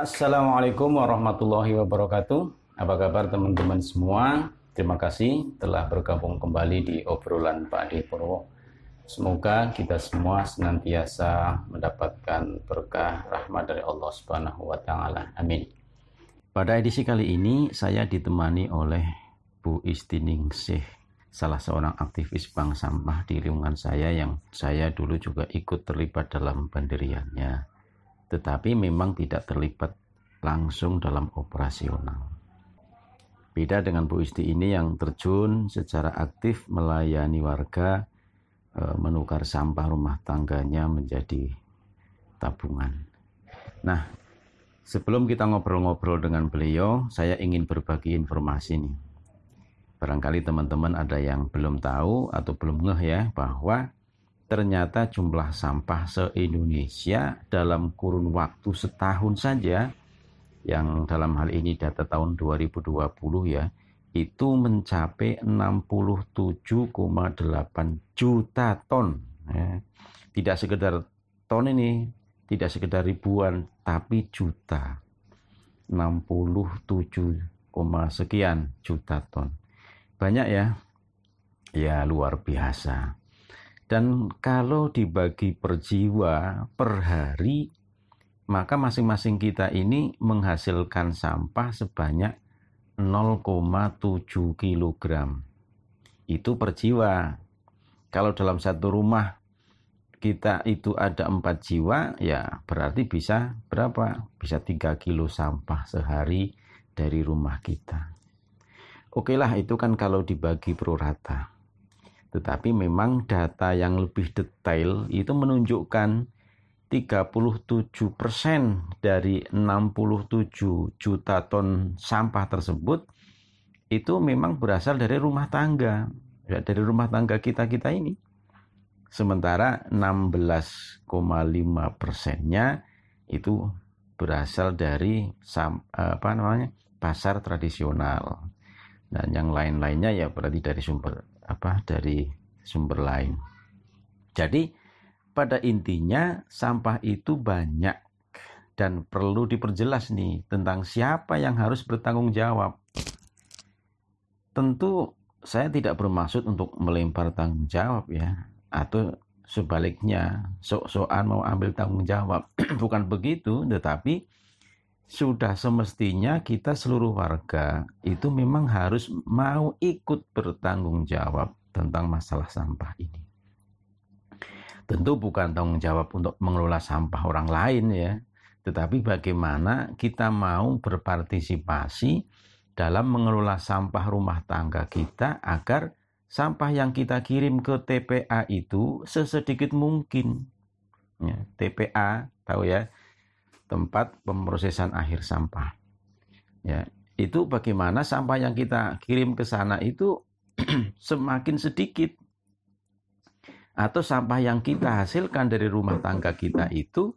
Assalamualaikum warahmatullahi wabarakatuh. Apa kabar teman-teman semua? Terima kasih telah bergabung kembali di obrolan Pak Adi Purwo. Semoga kita semua senantiasa mendapatkan berkah rahmat dari Allah Subhanahu wa taala. Amin. Pada edisi kali ini saya ditemani oleh Bu Istiningsih, salah seorang aktivis bank sampah di lingkungan saya yang saya dulu juga ikut terlibat dalam pendiriannya tetapi memang tidak terlibat langsung dalam operasional. Beda dengan Bu Isti ini yang terjun secara aktif melayani warga e, menukar sampah rumah tangganya menjadi tabungan. Nah, sebelum kita ngobrol-ngobrol dengan beliau, saya ingin berbagi informasi nih. Barangkali teman-teman ada yang belum tahu atau belum ngeh ya bahwa ternyata jumlah sampah se-Indonesia dalam kurun waktu setahun saja yang dalam hal ini data tahun 2020 ya itu mencapai 67,8 juta ton ya. tidak sekedar ton ini tidak sekedar ribuan tapi juta. 67, sekian juta ton. Banyak ya? Ya luar biasa dan kalau dibagi per jiwa per hari, maka masing-masing kita ini menghasilkan sampah sebanyak 0,7 kg. Itu per jiwa. Kalau dalam satu rumah kita itu ada empat jiwa, ya berarti bisa berapa? Bisa 3 kilo sampah sehari dari rumah kita. Oke lah, itu kan kalau dibagi pro rata. Tetapi memang data yang lebih detail itu menunjukkan 37% dari 67 juta ton sampah tersebut itu memang berasal dari rumah tangga, ya, dari rumah tangga kita-kita ini. Sementara 16,5 persennya itu berasal dari apa namanya pasar tradisional dan yang lain-lainnya ya berarti dari sumber apa dari sumber lain. Jadi pada intinya sampah itu banyak dan perlu diperjelas nih tentang siapa yang harus bertanggung jawab. Tentu saya tidak bermaksud untuk melempar tanggung jawab ya atau sebaliknya sok-sokan mau ambil tanggung jawab. Bukan begitu, tetapi sudah semestinya kita seluruh warga itu memang harus mau ikut bertanggung jawab tentang masalah sampah ini. Tentu bukan tanggung jawab untuk mengelola sampah orang lain ya, tetapi bagaimana kita mau berpartisipasi dalam mengelola sampah rumah tangga kita agar sampah yang kita kirim ke TPA itu sesedikit mungkin. Ya, TPA tahu ya, tempat pemrosesan akhir sampah. Ya, itu bagaimana sampah yang kita kirim ke sana itu semakin sedikit atau sampah yang kita hasilkan dari rumah tangga kita itu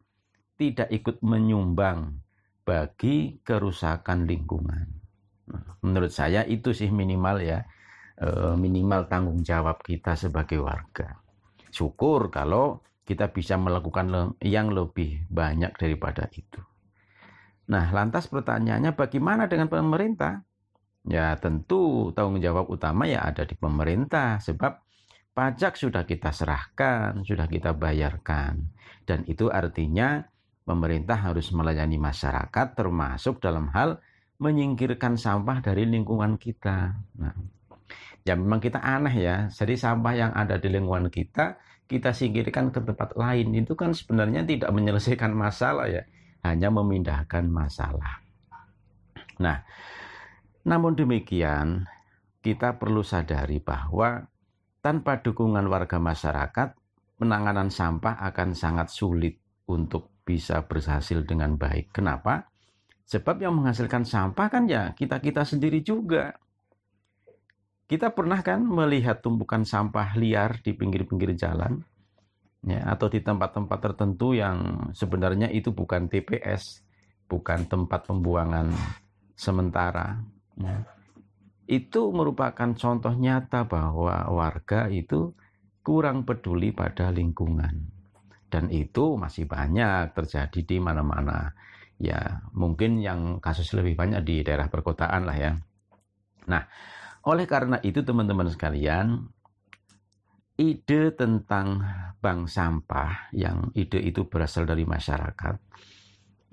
tidak ikut menyumbang bagi kerusakan lingkungan. Nah, menurut saya itu sih minimal ya, eh, minimal tanggung jawab kita sebagai warga. Syukur kalau kita bisa melakukan yang lebih banyak daripada itu. Nah, lantas pertanyaannya bagaimana dengan pemerintah? Ya, tentu tanggung jawab utama ya ada di pemerintah sebab pajak sudah kita serahkan, sudah kita bayarkan. Dan itu artinya pemerintah harus melayani masyarakat termasuk dalam hal menyingkirkan sampah dari lingkungan kita. Nah, ya memang kita aneh ya. Jadi sampah yang ada di lingkungan kita kita singkirkan ke tempat lain itu kan sebenarnya tidak menyelesaikan masalah ya, hanya memindahkan masalah. Nah, namun demikian kita perlu sadari bahwa tanpa dukungan warga masyarakat, penanganan sampah akan sangat sulit untuk bisa berhasil dengan baik. Kenapa? Sebab yang menghasilkan sampah kan ya kita-kita sendiri juga. Kita pernah kan melihat tumpukan sampah liar di pinggir-pinggir jalan, ya, atau di tempat-tempat tertentu yang sebenarnya itu bukan TPS, bukan tempat pembuangan sementara. Ya. Itu merupakan contoh nyata bahwa warga itu kurang peduli pada lingkungan. Dan itu masih banyak terjadi di mana-mana. Ya, mungkin yang kasus lebih banyak di daerah perkotaan lah ya. Nah, oleh karena itu teman-teman sekalian, ide tentang bank sampah yang ide itu berasal dari masyarakat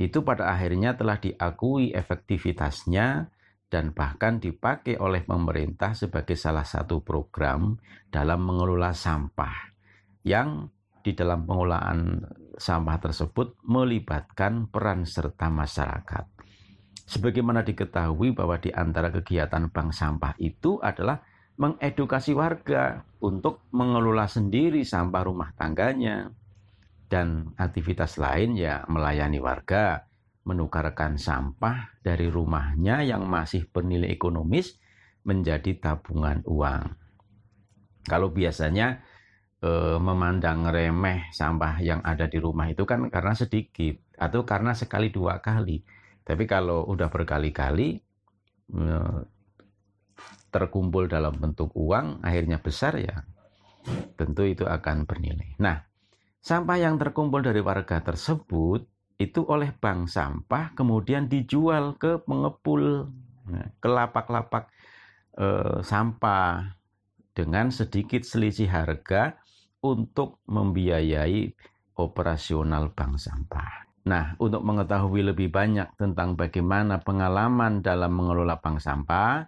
itu pada akhirnya telah diakui efektivitasnya dan bahkan dipakai oleh pemerintah sebagai salah satu program dalam mengelola sampah yang di dalam pengelolaan sampah tersebut melibatkan peran serta masyarakat. Sebagaimana diketahui bahwa di antara kegiatan bank sampah itu adalah mengedukasi warga untuk mengelola sendiri sampah rumah tangganya dan aktivitas lain ya melayani warga menukarkan sampah dari rumahnya yang masih bernilai ekonomis menjadi tabungan uang. Kalau biasanya eh, memandang remeh sampah yang ada di rumah itu kan karena sedikit atau karena sekali dua kali. Tapi kalau udah berkali-kali eh, terkumpul dalam bentuk uang, akhirnya besar ya, tentu itu akan bernilai. Nah, sampah yang terkumpul dari warga tersebut itu oleh bank sampah kemudian dijual ke pengepul nah, ke lapak-lapak eh, sampah dengan sedikit selisih harga untuk membiayai operasional bank sampah. Nah, untuk mengetahui lebih banyak tentang bagaimana pengalaman dalam mengelola bank sampah,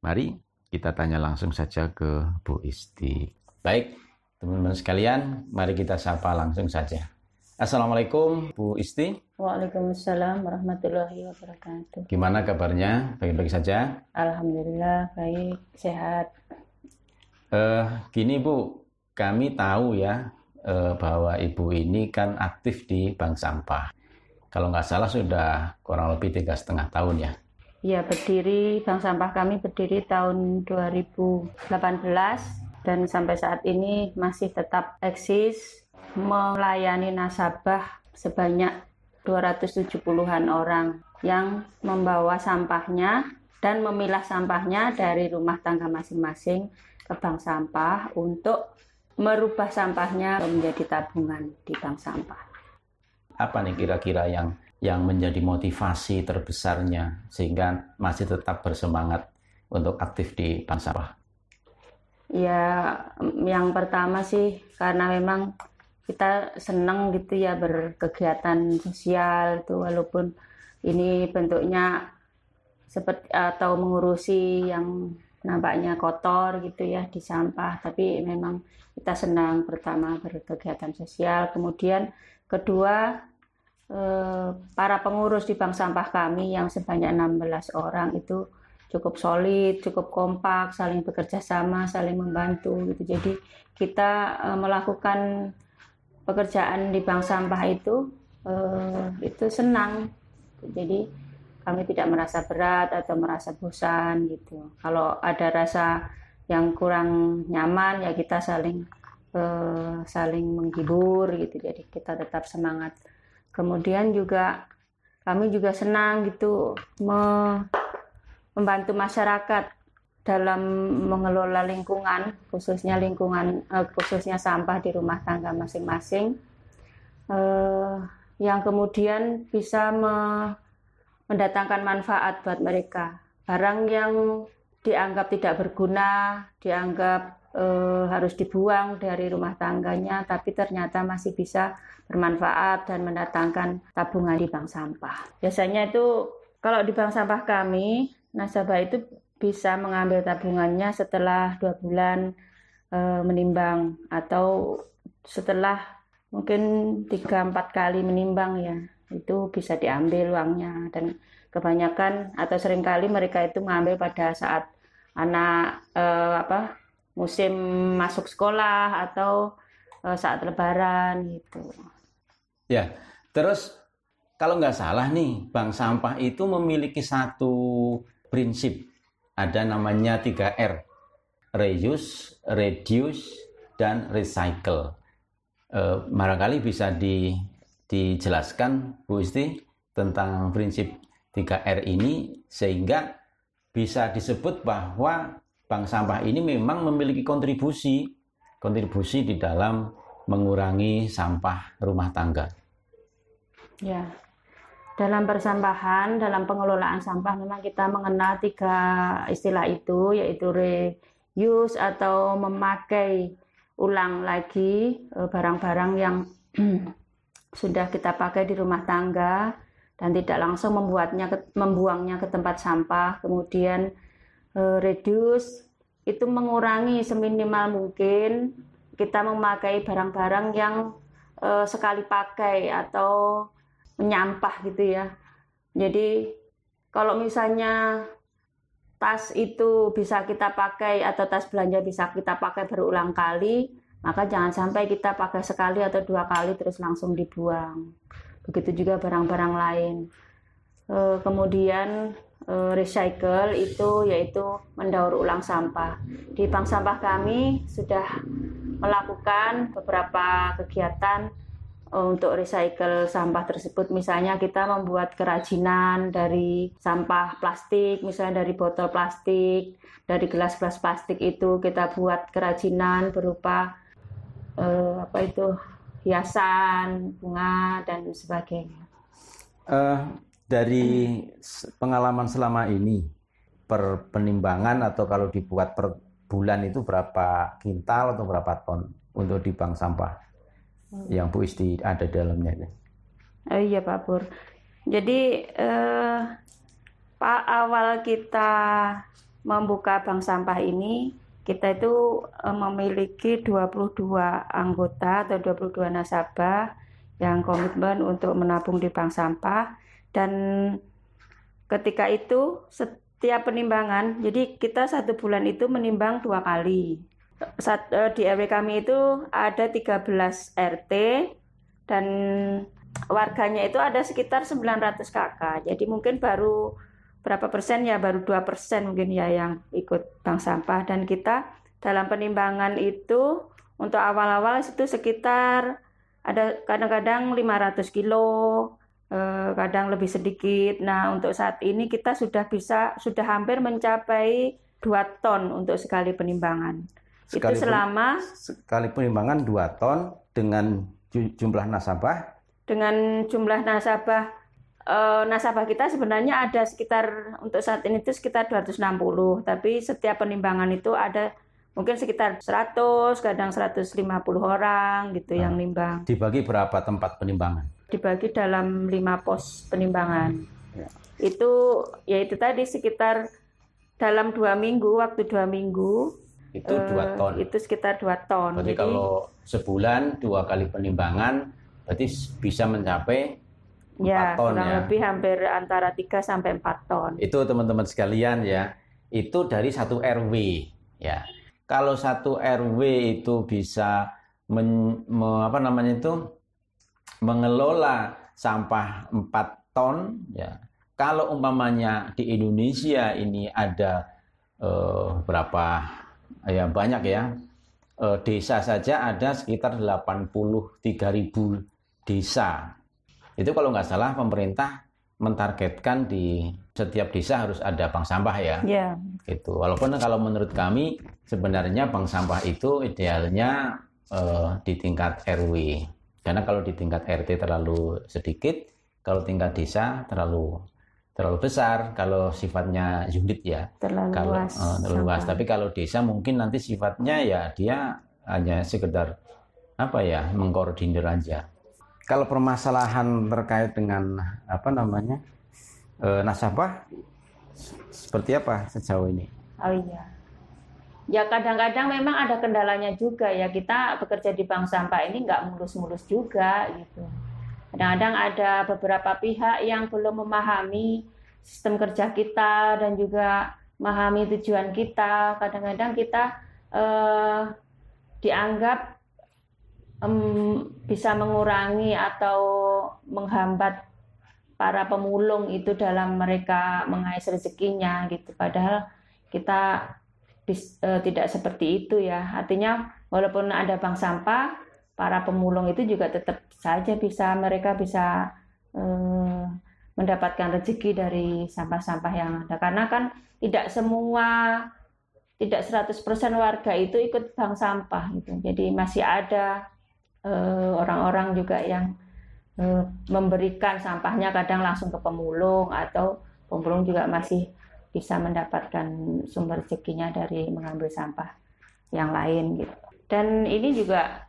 mari kita tanya langsung saja ke Bu Isti. Baik, teman-teman sekalian, mari kita sapa langsung saja. Assalamualaikum Bu Isti. Waalaikumsalam warahmatullahi wabarakatuh. Gimana kabarnya? Baik-baik saja? Alhamdulillah baik, sehat. Uh, gini Bu, kami tahu ya bahwa Ibu ini kan aktif di bank sampah. Kalau nggak salah sudah kurang lebih tiga setengah tahun ya. Iya berdiri bank sampah kami berdiri tahun 2018 dan sampai saat ini masih tetap eksis melayani nasabah sebanyak 270-an orang yang membawa sampahnya dan memilah sampahnya dari rumah tangga masing-masing ke bank sampah untuk merubah sampahnya menjadi tabungan di bank sampah. Apa nih kira-kira yang yang menjadi motivasi terbesarnya sehingga masih tetap bersemangat untuk aktif di bank sampah? Ya, yang pertama sih karena memang kita senang gitu ya berkegiatan sosial itu walaupun ini bentuknya seperti atau mengurusi yang nampaknya kotor gitu ya di sampah tapi memang kita senang pertama berkegiatan sosial kemudian kedua eh, para pengurus di bank sampah kami yang sebanyak 16 orang itu cukup solid, cukup kompak, saling bekerja sama, saling membantu gitu. Jadi kita eh, melakukan pekerjaan di bank sampah itu uh, itu senang jadi kami tidak merasa berat atau merasa bosan gitu. Kalau ada rasa yang kurang nyaman ya kita saling uh, saling menghibur gitu. Jadi kita tetap semangat. Kemudian juga kami juga senang gitu me membantu masyarakat dalam mengelola lingkungan, khususnya lingkungan uh, khususnya sampah di rumah tangga masing-masing, uh, yang kemudian bisa me mendatangkan manfaat buat mereka. Barang yang dianggap tidak berguna, dianggap uh, harus dibuang dari rumah tangganya, tapi ternyata masih bisa bermanfaat dan mendatangkan tabungan di bank sampah. Biasanya itu kalau di bank sampah kami, nasabah itu bisa mengambil tabungannya setelah dua bulan e, menimbang atau setelah mungkin tiga empat kali menimbang ya itu bisa diambil uangnya dan kebanyakan atau sering kali mereka itu mengambil pada saat anak e, apa musim masuk sekolah atau e, saat lebaran gitu ya terus kalau nggak salah nih bank sampah itu memiliki satu prinsip ada namanya 3R. Reuse, reduce, dan recycle. E, barangkali bisa di, dijelaskan Bu Isti tentang prinsip 3R ini sehingga bisa disebut bahwa bank sampah ini memang memiliki kontribusi kontribusi di dalam mengurangi sampah rumah tangga. Ya. dalam persampahan, dalam pengelolaan sampah memang kita mengenal tiga istilah itu yaitu reuse atau memakai ulang lagi eh, barang-barang yang sudah kita pakai di rumah tangga dan tidak langsung membuatnya membuangnya ke tempat sampah. Kemudian eh, reduce itu mengurangi seminimal mungkin kita memakai barang-barang yang eh, sekali pakai atau menyampah gitu ya. Jadi kalau misalnya tas itu bisa kita pakai atau tas belanja bisa kita pakai berulang kali, maka jangan sampai kita pakai sekali atau dua kali terus langsung dibuang. Begitu juga barang-barang lain. E, kemudian e, recycle itu yaitu mendaur ulang sampah. Di bank sampah kami sudah melakukan beberapa kegiatan untuk recycle sampah tersebut misalnya kita membuat kerajinan dari sampah plastik misalnya dari botol plastik dari gelas-gelas plastik itu kita buat kerajinan berupa uh, apa itu hiasan bunga dan sebagainya uh, dari pengalaman selama ini per penimbangan atau kalau dibuat per bulan itu berapa kintal atau berapa ton untuk di bank sampah yang Bu Isti ada dalamnya. Oh iya Pak Pur. Jadi eh, Pak awal kita membuka bank sampah ini kita itu eh, memiliki 22 anggota atau 22 nasabah yang komitmen untuk menabung di bank sampah dan ketika itu setiap penimbangan jadi kita satu bulan itu menimbang dua kali uh, di RW kami itu ada 13 RT dan warganya itu ada sekitar 900 kakak. Jadi mungkin baru berapa persen ya baru dua persen mungkin ya yang ikut bank sampah dan kita dalam penimbangan itu untuk awal-awal itu sekitar ada kadang-kadang 500 kilo eh, kadang lebih sedikit. Nah, untuk saat ini kita sudah bisa sudah hampir mencapai 2 ton untuk sekali penimbangan. Sekali itu selama sekali penimbangan 2 ton dengan jumlah nasabah dengan jumlah nasabah nasabah kita sebenarnya ada sekitar untuk saat ini itu sekitar 260 tapi setiap penimbangan itu ada mungkin sekitar 100 kadang 150 orang gitu nah, yang nimbang dibagi berapa tempat penimbangan dibagi dalam lima pos penimbangan ya. itu ya itu tadi sekitar dalam dua minggu waktu dua minggu itu dua uh, ton. Itu sekitar dua ton. Berarti Jadi, kalau sebulan dua kali penimbangan, berarti bisa mencapai ya, ton kurang ya. lebih hampir antara 3 sampai 4 ton. Itu teman-teman sekalian ya. Itu dari satu RW ya. Kalau satu RW itu bisa men, me, apa namanya itu mengelola sampah 4 ton ya. Kalau umpamanya di Indonesia ini ada eh, berapa ya banyak ya. E, desa saja ada sekitar 83.000 desa. Itu kalau nggak salah pemerintah mentargetkan di setiap desa harus ada bank sampah ya. Yeah. Itu. Walaupun kalau menurut kami sebenarnya bank sampah itu idealnya e, di tingkat RW. Karena kalau di tingkat RT terlalu sedikit, kalau tingkat desa terlalu terlalu besar kalau sifatnya unit ya terlalu kalau, luas uh, terlalu luas tapi kalau desa mungkin nanti sifatnya ya dia hanya sekedar apa ya mengkoordinir aja kalau permasalahan terkait dengan apa namanya e, nasabah seperti apa sejauh ini? Oh iya. Ya kadang-kadang memang ada kendalanya juga ya. Kita bekerja di bank sampah ini nggak mulus-mulus juga gitu. Kadang-kadang ada beberapa pihak yang belum memahami sistem kerja kita dan juga memahami tujuan kita. Kadang-kadang kita eh, dianggap um, bisa mengurangi atau menghambat para pemulung itu dalam mereka mengais rezekinya gitu. Padahal kita bis, uh, tidak seperti itu ya. Artinya walaupun ada bank sampah, para pemulung itu juga tetap saja bisa mereka bisa eh, mendapatkan rezeki dari sampah-sampah yang ada karena kan tidak semua tidak 100% warga itu ikut bank sampah gitu. Jadi masih ada orang-orang juga yang eh, memberikan sampahnya kadang langsung ke pemulung atau pemulung juga masih bisa mendapatkan sumber rezekinya dari mengambil sampah yang lain gitu. Dan ini juga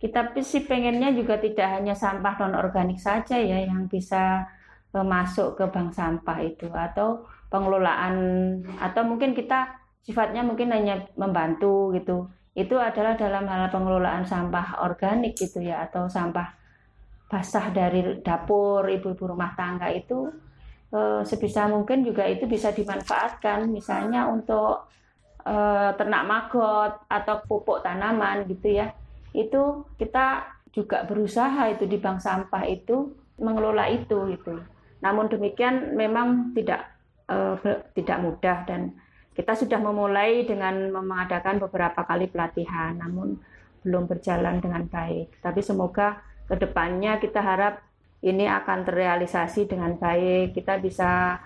kita sih pengennya juga tidak hanya sampah non organik saja ya yang bisa eh, masuk ke bank sampah itu atau pengelolaan atau mungkin kita sifatnya mungkin hanya membantu gitu. Itu adalah dalam hal pengelolaan sampah organik gitu ya atau sampah basah dari dapur ibu-ibu rumah tangga itu eh, sebisa mungkin juga itu bisa dimanfaatkan. Misalnya untuk eh, ternak magot atau pupuk tanaman gitu ya. Itu kita juga berusaha itu di bank sampah itu mengelola itu gitu. Namun demikian memang tidak eh, tidak mudah dan kita sudah memulai dengan mengadakan beberapa kali pelatihan namun belum berjalan dengan baik tapi semoga ke depannya kita harap ini akan terrealisasi dengan baik. Kita bisa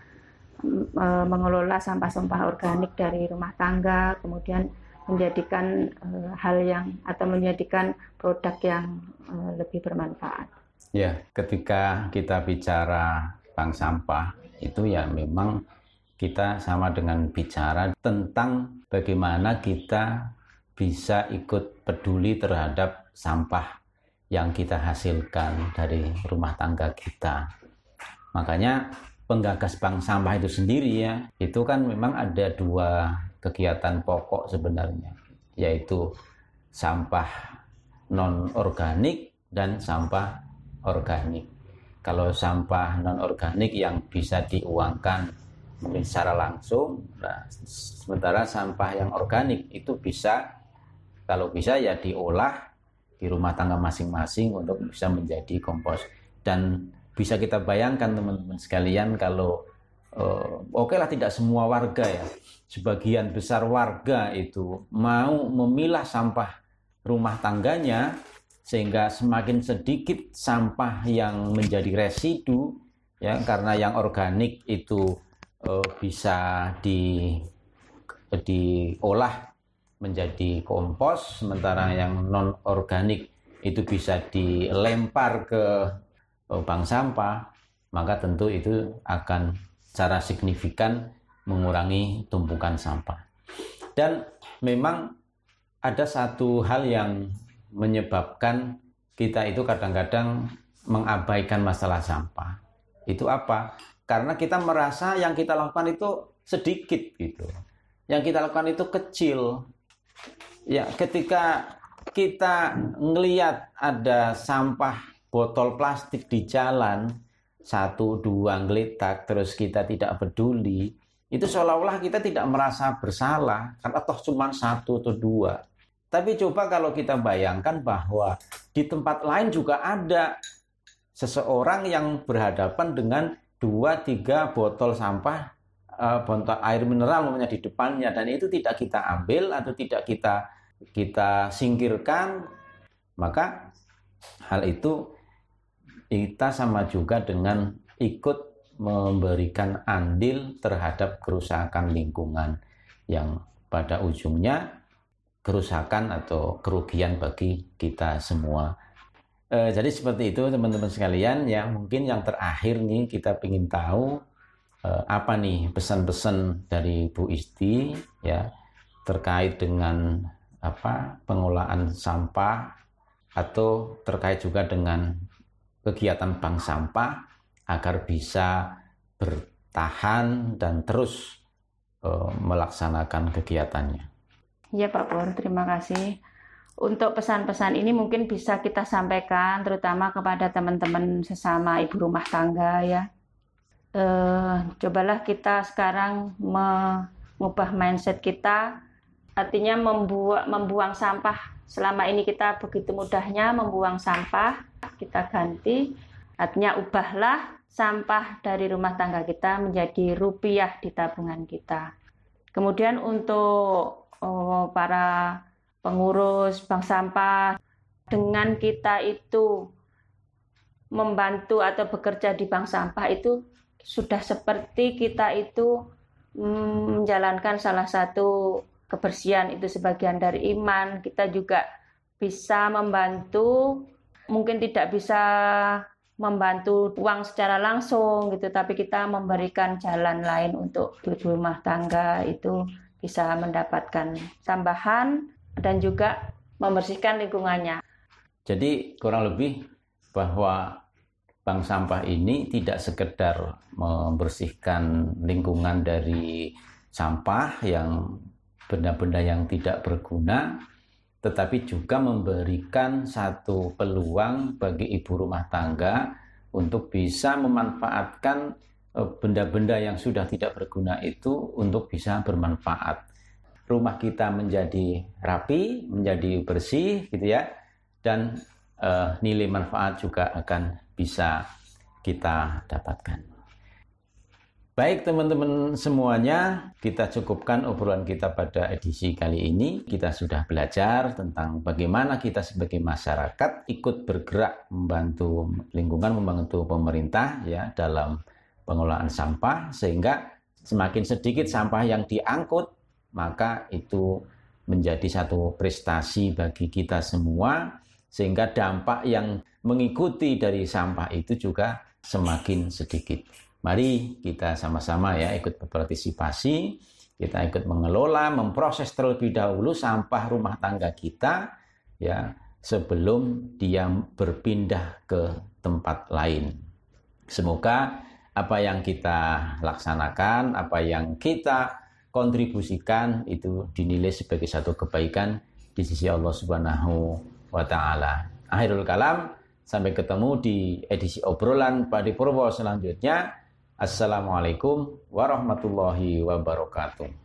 e, mengelola sampah-sampah organik dari rumah tangga, kemudian menjadikan e, hal yang atau menjadikan produk yang e, lebih bermanfaat. Ya, ketika kita bicara bank sampah itu ya memang kita sama dengan bicara tentang bagaimana kita bisa ikut peduli terhadap sampah yang kita hasilkan dari rumah tangga kita. Makanya penggagas bank sampah itu sendiri ya, itu kan memang ada dua kegiatan pokok sebenarnya, yaitu sampah non organik dan sampah organik. Kalau sampah non organik yang bisa diuangkan mungkin secara langsung, nah, sementara sampah yang organik itu bisa kalau bisa ya diolah di rumah tangga masing-masing untuk bisa menjadi kompos. Dan bisa kita bayangkan teman-teman sekalian kalau uh, oke lah tidak semua warga ya sebagian besar warga itu mau memilah sampah rumah tangganya sehingga semakin sedikit sampah yang menjadi residu ya karena yang organik itu uh, bisa di diolah menjadi kompos, sementara yang non organik itu bisa dilempar ke eh, bank sampah, maka tentu itu akan secara signifikan mengurangi tumpukan sampah. Dan memang ada satu hal yang menyebabkan kita itu kadang-kadang mengabaikan masalah sampah. Itu apa? Karena kita merasa yang kita lakukan itu sedikit gitu. Yang kita lakukan itu kecil. Ya, ketika kita ngeliat ada sampah botol plastik di jalan, satu dua ngelitak, terus kita tidak peduli, itu seolah-olah kita tidak merasa bersalah, karena toh cuma satu atau dua. Tapi coba kalau kita bayangkan bahwa di tempat lain juga ada seseorang yang berhadapan dengan dua tiga botol sampah uh, botol air mineral namanya di depannya dan itu tidak kita ambil atau tidak kita kita singkirkan maka hal itu kita sama juga dengan ikut memberikan andil terhadap kerusakan lingkungan yang pada ujungnya kerusakan atau kerugian bagi kita semua. E, jadi seperti itu teman-teman sekalian ya mungkin yang terakhir nih kita ingin tahu Eh, apa nih pesan-pesan dari Bu Isti ya terkait dengan apa pengelolaan sampah atau terkait juga dengan kegiatan bank sampah agar bisa bertahan dan terus uh, melaksanakan kegiatannya. Ya Pak Pur, terima kasih. Untuk pesan-pesan ini mungkin bisa kita sampaikan terutama kepada teman-teman sesama ibu rumah tangga ya. Uh, cobalah kita sekarang mengubah mindset kita. Artinya membuang membuang sampah. Selama ini kita begitu mudahnya membuang sampah kita ganti. Artinya ubahlah sampah dari rumah tangga kita menjadi rupiah di tabungan kita. Kemudian untuk oh, para pengurus bank sampah. Dengan kita itu membantu atau bekerja di bank sampah itu sudah seperti kita itu menjalankan salah satu kebersihan itu sebagian dari iman. Kita juga bisa membantu mungkin tidak bisa membantu uang secara langsung gitu, tapi kita memberikan jalan lain untuk ibu rumah tangga itu bisa mendapatkan tambahan dan juga membersihkan lingkungannya. Jadi kurang lebih bahwa bank sampah ini tidak sekedar membersihkan lingkungan dari sampah yang benda-benda yang tidak berguna, tetapi juga memberikan satu peluang bagi ibu rumah tangga untuk bisa memanfaatkan e, benda-benda yang sudah tidak berguna itu untuk bisa bermanfaat. Rumah kita menjadi rapi, menjadi bersih gitu ya. Dan uh, nilai manfaat juga akan bisa kita dapatkan. Baik teman-teman semuanya, kita cukupkan obrolan kita pada edisi kali ini. Kita sudah belajar tentang bagaimana kita sebagai masyarakat ikut bergerak membantu lingkungan, membantu pemerintah ya dalam pengelolaan sampah sehingga semakin sedikit sampah yang diangkut, maka itu menjadi satu prestasi bagi kita semua sehingga dampak yang mengikuti dari sampah itu juga semakin sedikit. Mari kita sama-sama ya ikut berpartisipasi, kita ikut mengelola, memproses terlebih dahulu sampah rumah tangga kita ya sebelum dia berpindah ke tempat lain. Semoga apa yang kita laksanakan, apa yang kita kontribusikan itu dinilai sebagai satu kebaikan di sisi Allah Subhanahu wa taala. Akhirul kalam, sampai ketemu di edisi obrolan pada Purwo selanjutnya. Assalamualaikum warahmatullahi wabarakatuh.